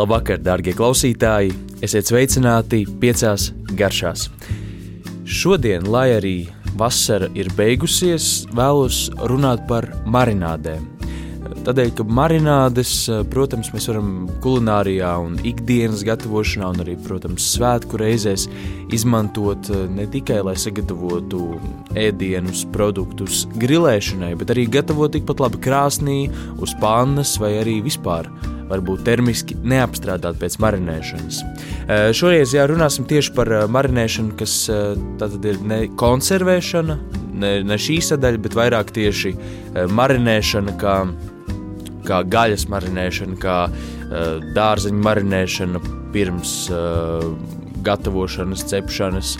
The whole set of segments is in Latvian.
Labvakar, darbie klausītāji! Esiet sveicināti piecās garšās. Šodien, lai arī vasara ir beigusies, vēlos runāt par marinādēm. Tādēļ, ka marinādes, protams, mēs varam kulinārijā un ikdienas gatavošanā, un arī, protams, svētku reizēs izmantot ne tikai, lai sagatavotu ēdienus, produktus grilēšanai, bet arī gatavot tikpat labi krāsnī, uz pannas vai arī vispār varbūt termiski neapstrādāt pēc marinēšanas. Šoreiz jā, runāsim tieši par marinēšanu, kas tātad ir ne konservēšana, ne, ne šī sadaļa, bet vairāk tieši marinēšana, kā, kā gaļas marinēšana, kā dārzeņu marinēšana pirms gatavošanas, cepšanas,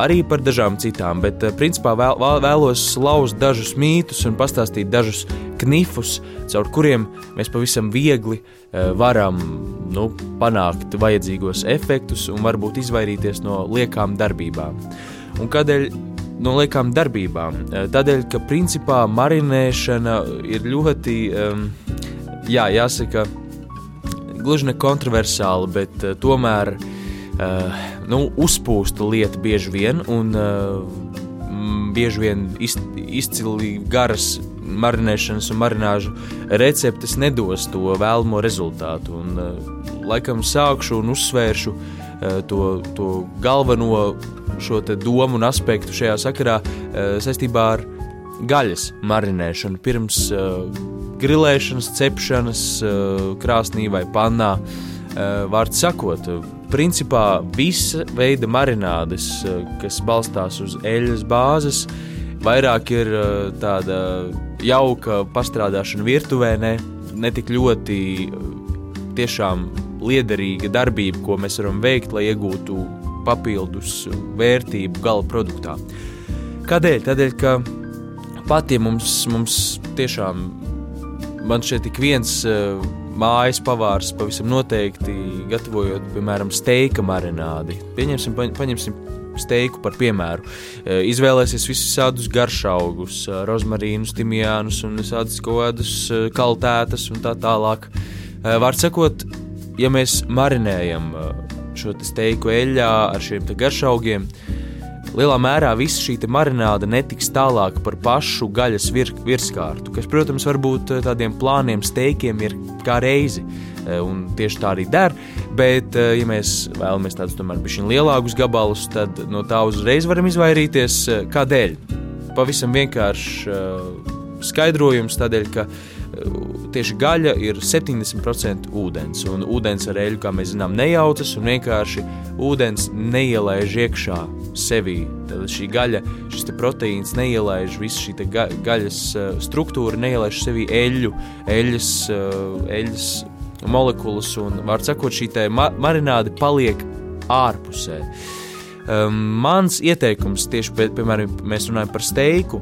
arī par dažām citām. Bet, principā, vēl, vēlos lauzt dažus mītus un pastāstīt dažus knifus, caur kuriem mēs pavisam viegli eh, varam nu, panākt vajadzīgos efektus un varbūt izvairīties no liekām darbībām. Un kādēļ no liekām darbībām? Eh, tādēļ, ka principā marinēšana ir ļoti, jā, jāsaka, gluži ne kontroversāla, bet uh, tomēr uh, nu, uzpūsta lieta bieži vien un bieži vien iz, izcili garas marinēšanas un marināžu receptes nedos to vēlamo rezultātu. Un, laikam sākšu un uzsvēršu uh, to, to galveno šo domu un aspektu šajā sakarā uh, saistībā ar gaļas marinēšanu pirms uh, grilēšanas, cepšanas, krāsnī vai pannā. Vārds sakot, principā visa veida marinādes, kas balstās uz eļļas bāzes, vairāk ir tāda jauka pastrādāšana virtuvē, ne, ne tik ļoti tiešām liederīga darbība, ko mēs varam veikt, lai iegūtu papildus vērtību gala produktā. Kādēļ? Tādēļ, ka pat ja mums, mums tiešām man šeit tik viens uh, mājas pavārs pavisam noteikti gatavojot, piemēram, steika marinādi. Pieņemsim, paņemsim steiku par piemēru. E, izvēlēsies visus tādus garšaugus, e, rozmarīnus, timijānus un visādas kaut kādas e, kaltētas un tā tālāk. Vārds sakot, ja mēs marinējam šo steiku eļļā ar šiem garšaugiem, lielā mērā visa šī marināde netiks tālāk par pašu gaļas vir, virskārtu, kas, protams, varbūt tādiem plāniem steikiem ir kā reizi. Eh, un tieši tā arī der. Bet, eh, ja mēs vēlamies tādus tomēr bišķiņ lielākus gabalus, tad no tā uzreiz varam izvairīties. Eh, kādēļ? Pavisam vienkārši skaidrojums tādēļ, ka tieši gaļa ir 70% ūdens, un ūdens ar eļļu, kā mēs zinām, nejaucas, un vienkārši ūdens neielaiž iekšā sevī. Tad šī gaļa, šis proteīns neielaiž visu šī ga gaļas struktūru, neielaiž sevī eļļu, eļļas, eļļas molekulas, un, var sakot, šī ma marināde paliek ārpusē. Um, mans ieteikums tieši, pie, piemēram, mēs runājam par steiku,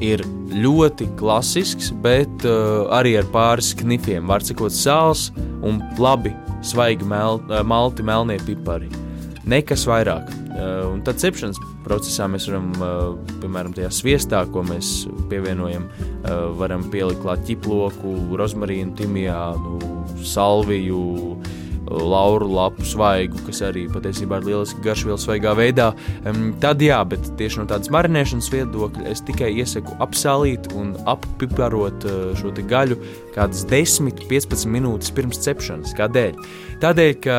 ir ļoti klasisks, bet uh, arī ar pāris knifiem. Var sakot, sāls un labi svaigi mel, uh, malti, melnie pipari. Nekas vairāk. Uh, un tad cepšanas procesā mēs varam, uh, piemēram, tajā sviestā, ko mēs pievienojam, uh, varam pielikt klāt ķiploku, rozmarīnu, timijānu, salviju, lauru lapu svaigu, kas arī patiesībā ir lieliski garšvielu svaigā veidā. Tad jā, bet tieši no tādas marinēšanas viedokļa es tikai iesaku apsālīt un appiparot uh, šo gaļu kādas 10-15 minūtes pirms cepšanas. Kādēļ? Tādēļ, ka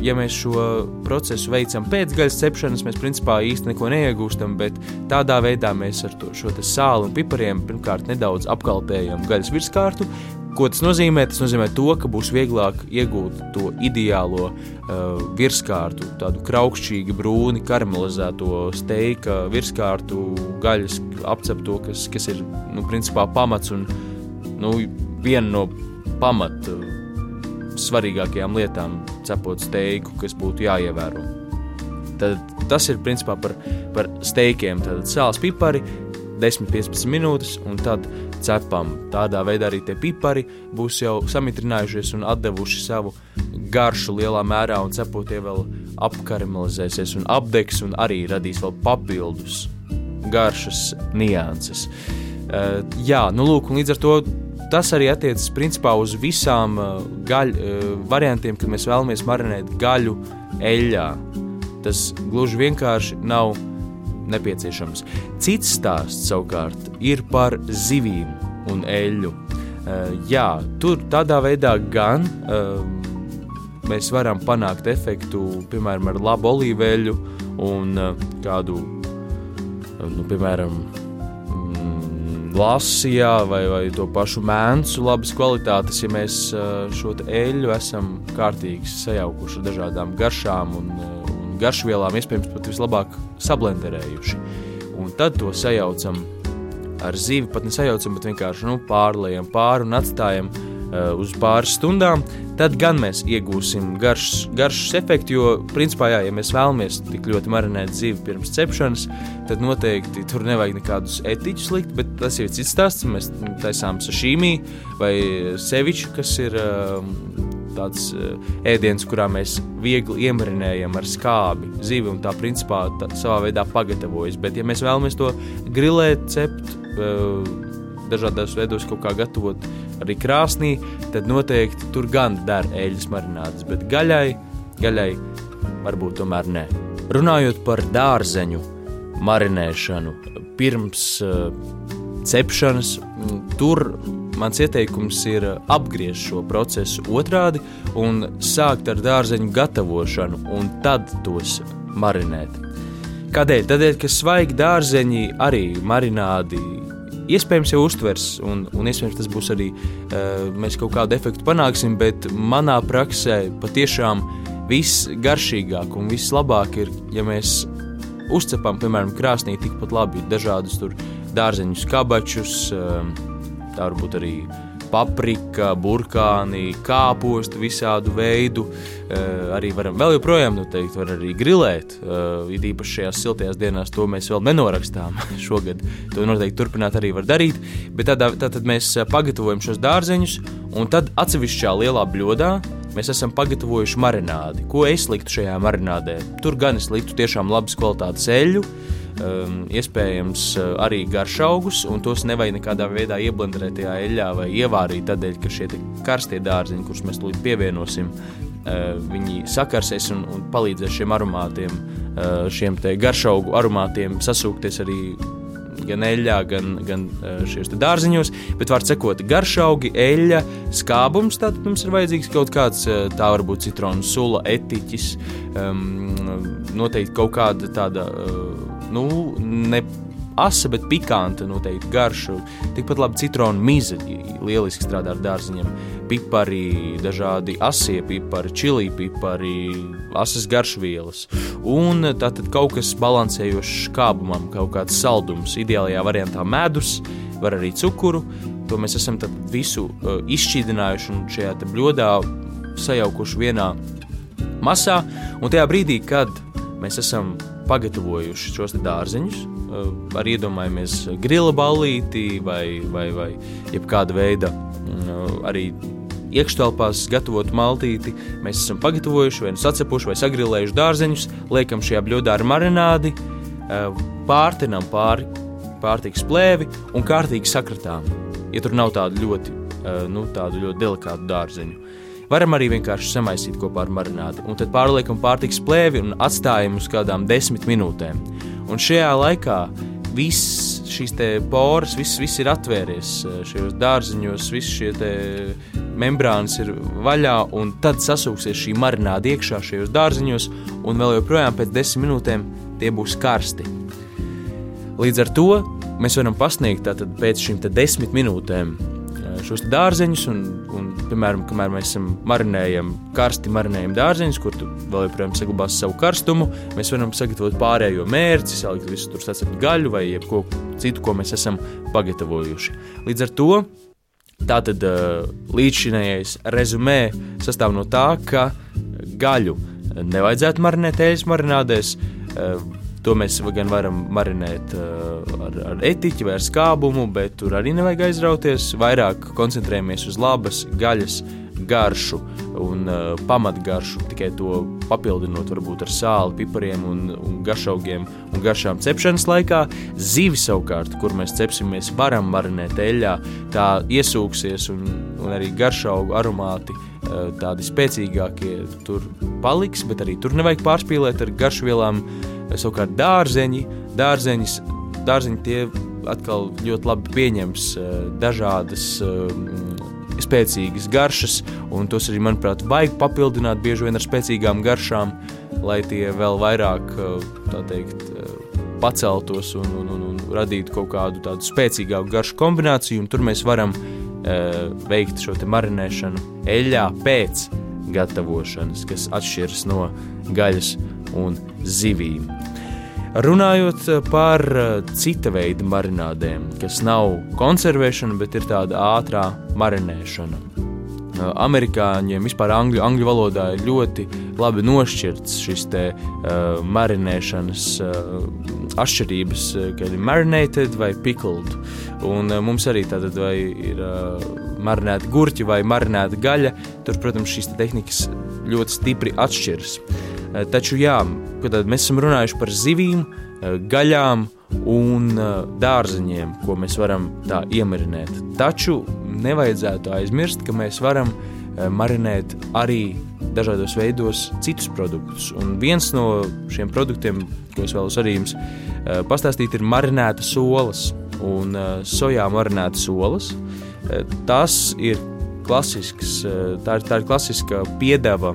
ja mēs šo procesu veicam pēc gaļas cepšanas, mēs principā īsti neko neiegūstam, bet tādā veidā mēs ar to, šo sāli un pipariem pirmkārt nedaudz apkalpējam gaļas virskārtu, Ko tas nozīmē? Tas nozīmē to, ka būs vieglāk iegūt to ideālo uh, virskārtu, tādu kraukšķīgi brūni, karamelizēto steika virskārtu, gaļas apcepto, kas, kas ir nu, principā pamats un nu, viena no pamata svarīgākajām lietām, cepot steiku, kas būtu jāievēro. Tad, tas ir principā par, par steikiem. Tad sāls pipari, 10-15 minūtes, un tad cepam. Tādā veidā arī tie pipari būs jau samitrinājušies un devuši savu garšu lielā mērā, un cepot tie vēl apkaramelizēsies un apdegs, un arī radīs vēl papildus garšas nianses. Uh, jā, nu lūk, un līdz ar to tas arī attiecas principā uz visām gaļu variantiem, kad mēs vēlamies marinēt gaļu eļļā. Tas gluži vienkārši nav nepieciešams. Cits stāsts savukārt ir par zivīm un eļļu. Jā, tur tādā veidā gan mēs varam panākt efektu, piemēram, ar labu olīveļu un kādu, nu, piemēram, lasījā vai, vai to pašu mēncu labas kvalitātes, ja mēs šo eļļu esam kārtīgi sajaukuši ar dažādām garšām un, un garšvielām, iespējams, pat vislabāk sablenderējuši. Un tad to sajaucam ar zivi, pat nesajaucam, bet vienkārši nu, pārlējam pāri un atstājam uh, uz pāris stundām tad gan mēs iegūsim garšas, garšas efektu. Jo, principā, jā, ja mēs vēlamies tik ļoti marinēt zivi pirms cepšanas, tad noteikti tur nevajag nekādus etiķus likt, bet tas ir cits stāsts. Mēs taisām sašīmī vai seviču, kas ir um, tāds uh, ēdiens, kurā mēs viegli iemarinējam ar skābi zivi un tā principā tā, savā veidā pagatavojas. Bet, ja mēs vēlamies to grilēt, cept, uh, dažādos veidos kaut kā gatavot arī krāsnī, tad noteikti tur gan der eļļas marinādes, bet gaļai, gaļai varbūt tomēr ne. Runājot par dārzeņu marinēšanu pirms uh, cepšanas, tur mans ieteikums ir apgriezt šo procesu otrādi un sākt ar dārzeņu gatavošanu un tad tos marinēt. Kādēļ? Tādēļ, ka svaigi dārzeņi arī marinādi iespējams jau uztvers, un, un iespējams tas būs arī, uh, mēs kaut kādu efektu panāksim, bet manā praksē patiešām viss garšīgāk un viss labāk ir, ja mēs uzcepam, piemēram, krāsnī tikpat labi dažādus tur dārzeņus, kabačus, uh, tā varbūt arī paprika, burkāni, kāpostu, visādu veidu. Uh, arī varam vēl joprojām, nu, teikt, var arī grilēt. Uh, it īpaši šajās siltajās dienās to mēs vēl nenorakstām šogad. To noteikti turpināt arī var darīt. Bet tādā, tad mēs pagatavojam šos dārzeņus, un tad atsevišķā lielā bļodā mēs esam pagatavojuši marinādi. Ko es liktu šajā marinādē? Tur gan es liktu tiešām labas kvalitātes eļļu, um, iespējams uh, arī garšaugus, un tos nevajag nekādā veidā ieblenderēt tajā eļļā vai ievārīt, tādēļ, ka šie karstie dārziņi, kurus mēs tūlīt pievienosim, uh, viņi sakarsies un, un palīdzēs šiem aromātiem, uh, šiem garšaugu aromātiem sasūkties arī gan eļļā, gan, gan šajos dārziņos. Bet, var sakot, garšaugi, eļļa, skābums. Tad mums ir vajadzīgs kaut kāds, tā varbūt citronu sula, etiķis, um, noteikti kaut kāda tāda. Uh, nu, ne asa, bet pikanta noteikti garša. Tikpat labi citronu mize lieliski strādā ar dārziņiem. Pipari, dažādi asie pipari, čili pipari, asas garšvielas. Un tātad kaut kas balansējošs skābumam, kaut kāds saldums. Ideālajā variantā medus, var arī cukuru. To mēs esam visu uh, izšķīdinājuši un šajā bļodā sajaukuši vienā masā. Un tajā brīdī, kad mēs esam pagatavojuši šos dārziņus. Eh, ar iedomājamies grila ballīti vai, vai, vai jebkāda veida mm, arī iekštelpās gatavotu maltīti. Mēs esam pagatavojuši, vai nu sacepuši, vai sagrilējuši dārzeņus, liekam šajā bļodā ar marinādi, eh, pārtinam pāri pārtiks plēvi un kārtīgi sakratām. Ja tur nav tādu ļoti, eh, nu, tādu ļoti delikātu dārzeņu. Varam arī vienkārši samaisīt kopā ar marinādi, un tad pārliekam pārtiks plēvi un atstājam uz kādām desmit minūtēm. Un šajā laikā viss šīs poras, viss, viss ir atvēries eh, šajos dārziņos, visas šīs membrānas ir vaļā, un tad sasūksies šī marināta iekšā šajos dārziņos, un vēl joprojām pēc desmit minūtēm tie būs karsti. Līdz ar to mēs varam pasniegt pēc šīm desmit minūtēm šos dārzeņus, un, un, piemēram, kamēr mēs marinējam, karsti marinējam dārzeņus, kur tu vēl joprojām saglabās savu karstumu, mēs varam sagatavot pārējo mērci, salikt visu tur sacept gaļu vai jebko citu, ko mēs esam pagatavojuši. Līdz ar to tātad līdzšinējais rezumē sastāv no tā, ka gaļu nevajadzētu marinēt eļas marinādēs, To mēs gan varam marinēt uh, ar, ar etiķi vai ar skābumu, bet tur arī nevajag aizrauties. Vairāk koncentrējamies uz labas gaļas garšu un uh, pamatgaršu, tikai to papildinot varbūt ar sāli, pipariem un, un garšaugiem un garšām cepšanas laikā. Zivi savukārt, kur mēs cepsimies, varam marinēt eļļā, tā iesūksies un, un arī garšaugu aromāti uh, tādi spēcīgākie tur paliks, bet arī tur nevajag pārspīlēt ar garšvielām. Savukārt dārzeņi, dārzeņis, dārzeņi tie atkal ļoti labi pieņems uh, dažādas uh, spēcīgas garšas, un tos arī, manuprāt, vajag papildināt bieži vien ar spēcīgām garšām, lai tie vēl vairāk, tā teikt, paceltos un, un, un, un radītu kaut kādu tādu spēcīgāku garšu kombināciju, un tur mēs varam veikt šo marinēšanu eļļā pēc gatavošanas, kas atšķiras no gaļas un zivīm. Runājot eh, par eh, cita veida marinādēm, kas nav konservēšana, bet ir tāda ātrā marinēšana. Eh, amerikāņiem vispār angļu, angļu valodā ir ļoti labi nošķirts šis te uh, marinēšanas uh, atšķirības, kad ir marinated vai pickled. Un uh, mums arī tātad vai ir uh, marinēta gurķi vai marinēta gaļa. Tur, protams, šīs te tehnikas ļoti stipri atšķiras. Uh, taču jā, Tad mēs esam runājuši par zivīm, eh, gaļām un eh, dārzeņiem, ko mēs varam tā iemarinēt. Taču nevajadzētu aizmirst, ka mēs varam eh, marinēt arī dažādos veidos citus produktus. Un viens no šiem produktiem, ko es vēlos arī jums pastāstīt, ir marinētas olas un sojā marinētas olas. Tas ir klasisks, tā ir, tā ir klasiska piedeva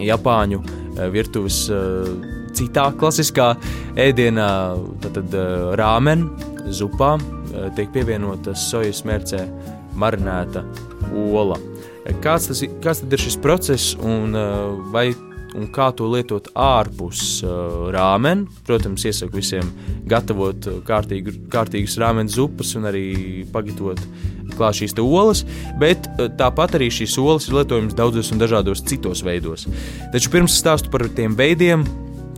Japāņu Eh, virtuves eh, citā klasiskā ēdienā, tad eh, rāmen, zupā, tiek pievienota sojas mērcē marinēta ola. Kāds, tas, kāds tad ir šis process un vai un kā to lietot ārpus uh, rāmena. Protams, iesaku visiem gatavot kārtīgu, kārtīgas rāmena zupas un arī pagatavot klāt šīs olas, bet uh, tāpat arī šīs olas ir lietojamas daudzos un dažādos citos veidos. Taču pirms stāstu par tiem veidiem,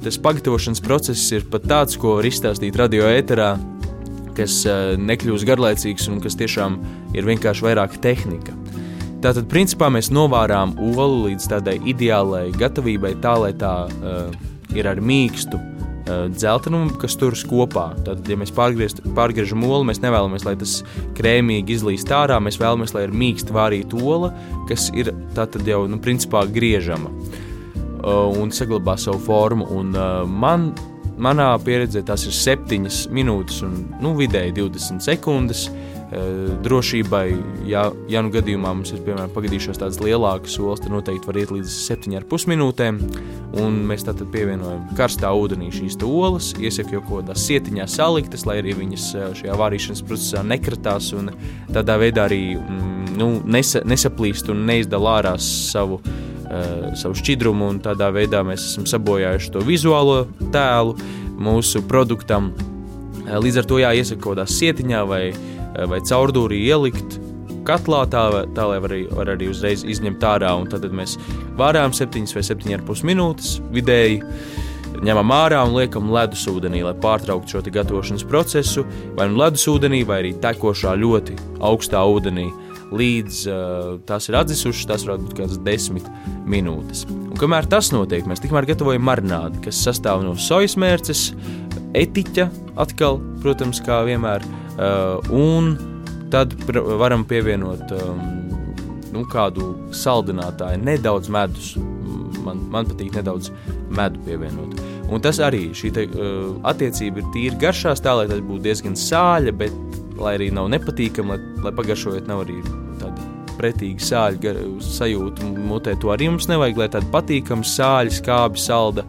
tas pagatavošanas process ir pat tāds, ko var izstāstīt radio ēterā, kas uh, nekļūst garlaicīgs un kas tiešām ir vienkārši vairāk tehnika. Tātad, principā, mēs novārām olu līdz tādai ideālai gatavībai, tā lai tā uh, ir ar mīkstu uh, dzeltenumu, kas turas kopā. Tātad, ja mēs pārgriežam olu, mēs nevēlamies, lai tas krēmīgi izlīst ārā, mēs vēlamies, lai ir mīksta vārīta ola, kas ir tātad jau, nu, principā, griežama uh, un saglabā savu formu. Un, uh, man, manā pieredzē tas ir 7 minūtes un, nu, vidēji 20 sekundes. Uh, Eh, drošībai, ja, ja nu gadījumā mums ir piemēram pagadījušās tādas lielākas olas, tad noteikti var iet līdz 7,5 minūtēm. Un mēs tad pievienojam karstā ūdenī šīs olas, iesaka jau kaut kādā sietiņā saliktas, lai arī viņas eh, šajā vārīšanas procesā nekratās un tādā veidā arī mm, nu, nesa, nesaplīst un neizdala ārā savu. Uh, savu šķidrumu, un tādā veidā mēs esam sabojājuši to vizuālo tēlu mūsu produktam. Līdz ar to jāiesaka kaut kādā sietiņā vai Eh, vai caurdūrī ielikt katlā, tā, tā lai var arī, var arī uzreiz izņemt ārā. Tad mēs vārām 7 vai 7,5 minūtes vidēji. Ņemam ārā un liekam ledus ūdenī, lai pārtrauktu šo gatavošanas procesu, vai nu ledus ūdenī, vai arī tekošā ļoti augstā ūdenī. Līdz uh, tās ir atdzisušas, tas var būt kādas desmit minūtes. Un kamēr tas notiek, mēs tikmēr gatavojam marinādi, kas sastāv no sojas mērces, etiķa, atkal, protams, kā vienmēr, Uh, un tad varam pievienot um, nu, kādu saldinātāju, nedaudz medus. Man, man patīk nedaudz medu pievienot. Un tas arī šī te, uh, attiecība ir tīri garšās, tā lai tas būtu diezgan sāļa, bet lai arī nav nepatīkami, lai, lai pagaršojot nav arī tāda pretīga sāļa sajūta mutē. To arī mums nevajag, lai tāda patīkama sāļa, skābi, salda.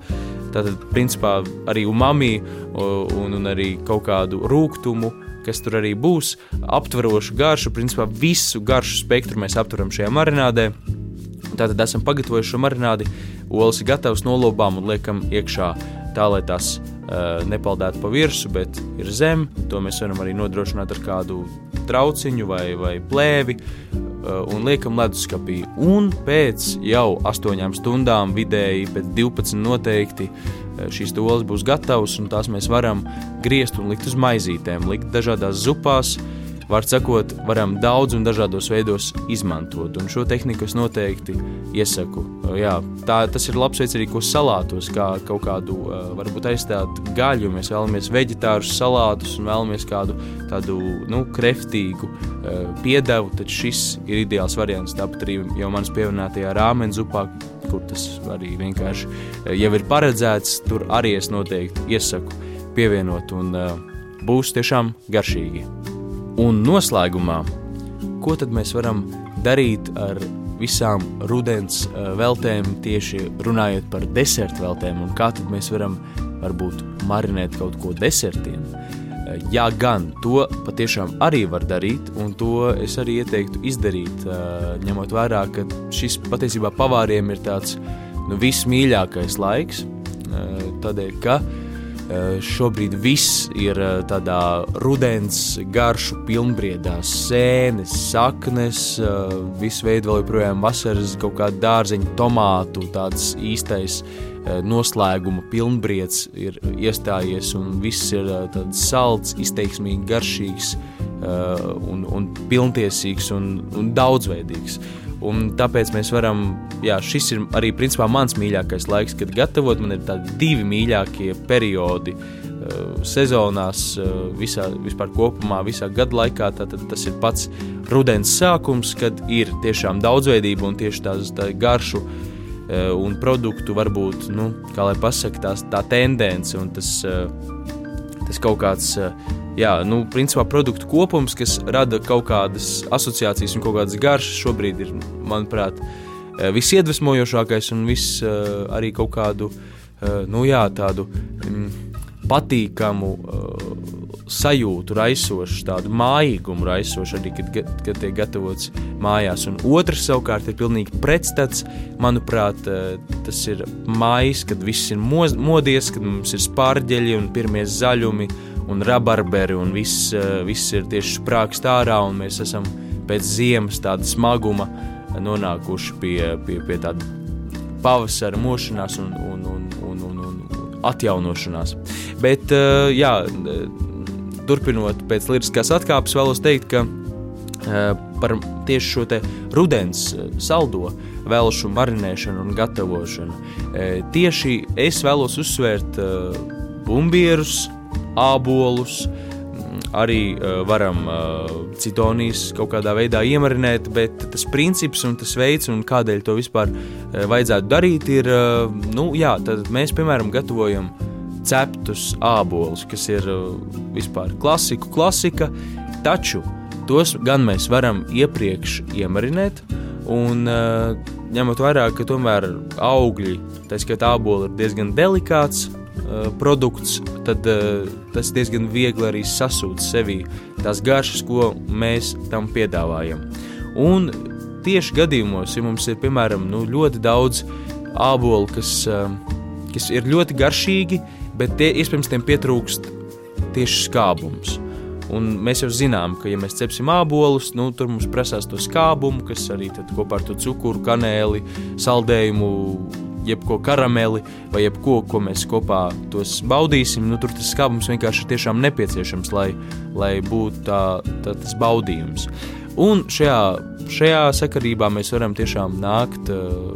Tātad, principā, arī umami un, un arī kaut kādu rūkumu kas tur arī būs, aptverošu garšu, principā visu garšu spektru mēs aptveram šajā marinādē. Tātad esam pagatavojuši šo marinādi, olas ir gatavas, nolobām un liekam iekšā tā, lai tās uh, nepaldētu pa virsmu, bet ir zem. To mēs varam arī nodrošināt ar kādu trauciņu vai, vai plēvi uh, un liekam leduskapī. Un pēc jau 8 stundām, vidēji pēc 12 noteikti, šīs olas būs gatavas, un tās mēs varam griezt un likt uz maizītēm, likt dažādās zupās, var sakot, varam daudz un dažādos veidos izmantot. Un šo tehniku es noteikti iesaku. Jā, tā, tas ir labs veids arī, ko salātos, kā kaut kādu varbūt aizstāt gaļu. Mēs vēlamies veģetārus salātus un vēlamies kādu tādu nu, kreftīgu piedevu, tad šis ir ideāls variants. Tāpat arī jau manas pieminētajā rāmenzupā, kur tas arī vienkārši jau ir paredzēts, tur arī es noteikti iesaku pievienot un būs tiešām garšīgi. Un noslēgumā, ko tad mēs varam darīt ar visām rudens uh, veltēm, tieši runājot par desertu veltēm, un kā tad mēs varam varbūt marinēt kaut ko desertiem? Uh, jā, gan to patiešām arī var darīt, un to es arī ieteiktu izdarīt, uh, ņemot vērā, ka šis patiesībā pavāriem ir tāds nu, vismīļākais laiks, tādēļ, ka uh, Eh, šobrīd viss ir eh, tādā rudens garšu pilnbriedā, sēnes, saknes, eh, visu veidu vēl joprojām vasaras kaut kāda dārzeņa, tomātu, tāds īstais noslēguma pilnbrieds ir iestājies un viss ir tāds salds, izteiksmīgi garšīgs un, un pilntiesīgs un, un daudzveidīgs. Un tāpēc mēs varam, jā, šis ir arī principā mans mīļākais laiks, kad gatavot. Man ir tādi divi mīļākie periodi uh, sezonās, uh, visā, vispār kopumā, visā gada laikā. Tātad tas ir pats rudens sākums, kad ir tiešām daudzveidība un tieši tās tā garšu uh, un produktu varbūt, nu, kā lai pasaka, tās, tā tendence un tas, tas kaut kāds. Jā, nu, principā produktu kopums, kas rada kaut kādas asociācijas un kaut kādas garšas, šobrīd ir, manuprāt, eh, visiedvesmojošākais un viss eh, arī kaut kādu, eh, nu jā, tādu mm, patīkamu sajūtu raisošu, tādu mājīgumu raisošu, arī kad, kad tiek gatavots mājās. Un otrs savukārt ir pilnīgi pretstats. Manuprāt, tas ir mājas, kad viss ir modies, kad mums ir spārģeļi un pirmie zaļumi un rabarberi, un viss, eh, viss ir tieši sprāgst ārā, un mēs esam pēc ziemas tāda smaguma nonākuši pie, pie, pie tāda pavasara mošanās un, un, un, un, un, un atjaunošanās. Bet, eh, jā, turpinot pēc liriskās atkāpes, vēlos teikt, ka eh, par tieši šo rudens saldo velšu marinēšanu un gatavošanu. Tieši es vēlos uzsvērt bumbierus, ābolus. Arī uh, varam uh, citonijas kaut kādā veidā iemarinēt, bet tas princips un tas veids, un kādēļ to vispār uh, vajadzētu darīt, ir, nu, jā, tad mēs, piemēram, gatavojam ceptus ābolus, kas ir vispār klasiku, klasika, taču tos gan mēs varam iepriekš iemarinēt, un ņemot vērā, ka tomēr augļi, tā skaitā āboli, ir diezgan delikāts produkts, tad uh, tas diezgan viegli arī sasūta sevī tās garšas, ko mēs tam piedāvājam. Un tieši gadījumos, ja mums ir piemēram nu, ļoti daudz ābolu, kas, uh, kas ir ļoti garšīgi, bet tie, iespējams tiem pietrūkst tieši skābums. Un mēs jau zinām, ka, ja mēs cepsim ābolus, nu, tur mums prasās to skābumu, kas arī kopā ar to cukuru, kanēli, saldējumu jebko karameli vai jebko, ko mēs kopā baudīsim, nu, tur tas skābums vienkārši ir tiešām nepieciešams, lai, lai būtu tā, tā, tas baudījums. Un šajā, šajā sakarībā mēs varam tiešām nākt uh,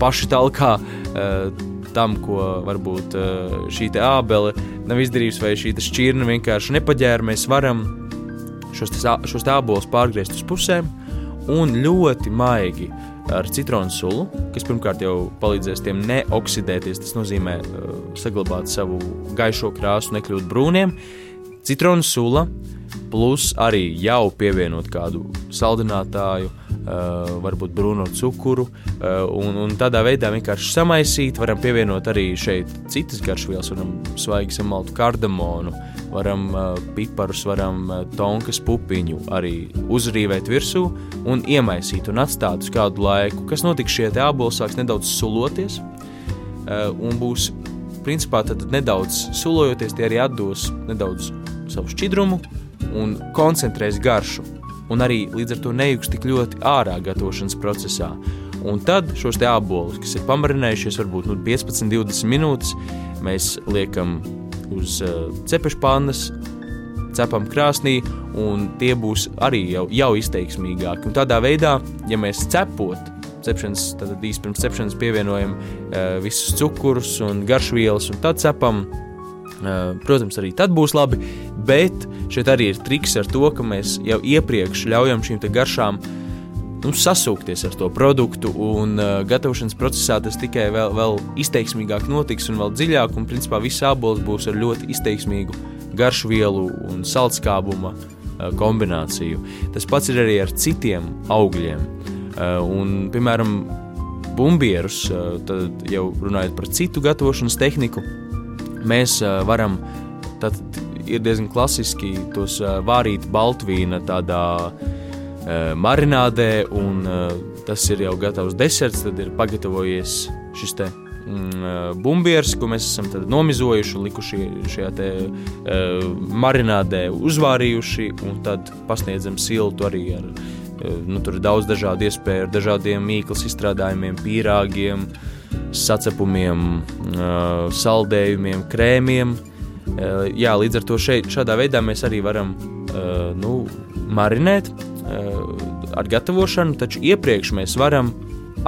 paši talkā uh, tam, ko varbūt uh, šī ābele nav izdarījusi, vai šī šķirne vienkārši nepaģēra. Mēs varam šos, šos ābolus pārgriezt uz pusēm un ļoti maigi ar citronu sulu, kas pirmkārt jau palīdzēs tiem neoksidēties. Tas nozīmē uh, saglabāt savu gaišo krāsu, nekļūt brūniem. Citronu sula, plus arī jau pievienot kādu saldinātāju, uh, varbūt brūno cukuru, uh, un, un tādā veidā vienkārši samaisīt. Varam pievienot arī šeit citas garšvielas, varam svaigi samaltu kardamonu, varam uh, piparus, varam uh, tonkas pupiņu arī uzrīvēt virsū un iemaisīt un atstāt uz kādu laiku. Kas notiks, šie āboli sāks nedaudz suloties uh, un būs principā tad nedaudz sulojoties, tie arī atdos nedaudz savu šķidrumu un koncentrēs garšu. Un arī līdz ar to nejūgs tik ļoti ārā gatavošanas procesā. Un tad šos te ābolus, kas ir pamarinējušies, varbūt nu, 15, 20 minūtes, mēs liekam uz uh, cepešpannas, cepam krāsnī, un tie būs arī jau, jau izteiksmīgāki. Un tādā veidā, ja mēs cepot, cepšanas, tad īstenībā pirms cepšanas pievienojam uh, visus cukurus un garšvielas, un tad cepam. Uh, protams, arī tad būs labi, bet šeit arī ir triks ar to, ka mēs jau iepriekš ļaujam šīm garšām nu, sasūkties ar to produktu, un uh, gatavošanas procesā tas tikai vēl, vēl izteiksmīgāk notiks un vēl dziļāk, un principā viss ābols būs ar ļoti izteiksmīgu garšvielu un saldskābuma uh, kombināciju. Tas pats ir arī ar citiem augļiem. Uh, un, piemēram, bumbierus, uh, tad jau runājot par citu gatavošanas tehniku, mēs uh, varam, tad ir diezgan klasiski tos vārīt baltvīna tādā marinādē, un tas ir jau gatavs deserts, tad ir pagatavojies šis te mm, bumbieris, ko mēs esam nomizojuši, likuši šajā te, uh, marinādē, uzvārījuši, un tad pasniedzam siltu arī ar Nu, tur ir daudz dažādu iespēju, ar dažādiem mīklas izstrādājumiem, pīrāgiem, sacepumiem, saldējumiem, krēmiem. Jā, līdz ar to šeit, šādā veidā mēs arī varam nu, marinēt ar gatavošanu, taču iepriekš mēs varam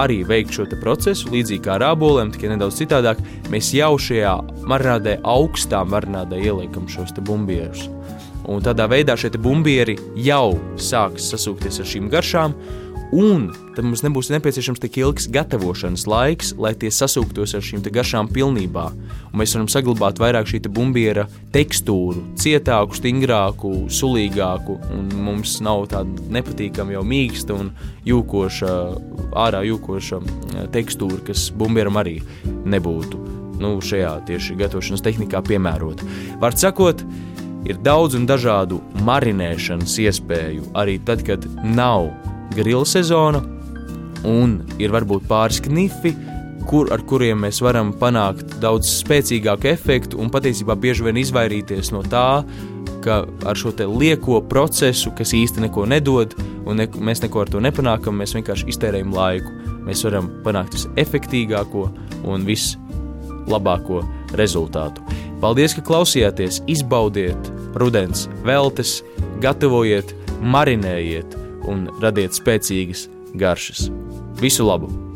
arī veikt šo procesu, līdzīgi kā ar āboliem, tikai nedaudz citādāk. Mēs jau šajā marinādē, augstā marinādē ieliekam šos bumbierus. Un tādā veidā šie bumbieri jau sāks sasūkties ar šīm garšām, un tad mums nebūs nepieciešams tik ilgs gatavošanas laiks, lai tie sasūktos ar šīm garšām pilnībā. Un mēs varam saglabāt vairāk šī tekstūra tekstūru, cietāku, stingrāku, sulīgāku, un mums nav tāda nepatīkama, jau mīksta un jūkoša, ārā jūkoša eh, tekstūra, kas bumbieram arī nebūtu nu, šajā tieši gatavošanas tehnikā piemērota. Var sakot, ir daudz un dažādu marinēšanas iespēju, arī tad, kad nav grila sezona, un ir varbūt pāris knifi, kur, ar kuriem mēs varam panākt daudz spēcīgāku efektu un patiesībā bieži vien izvairīties no tā, ka ar šo lieko procesu, kas īsti neko nedod, un ne, mēs neko ar to nepanākam, mēs vienkārši iztērējam laiku. Mēs varam panākt visefektīgāko un vislabāko rezultātu. Paldies, ka klausījāties, izbaudiet rudens veltes, gatavojiet, marinējiet un radiet spēcīgas garšas. Visu labu!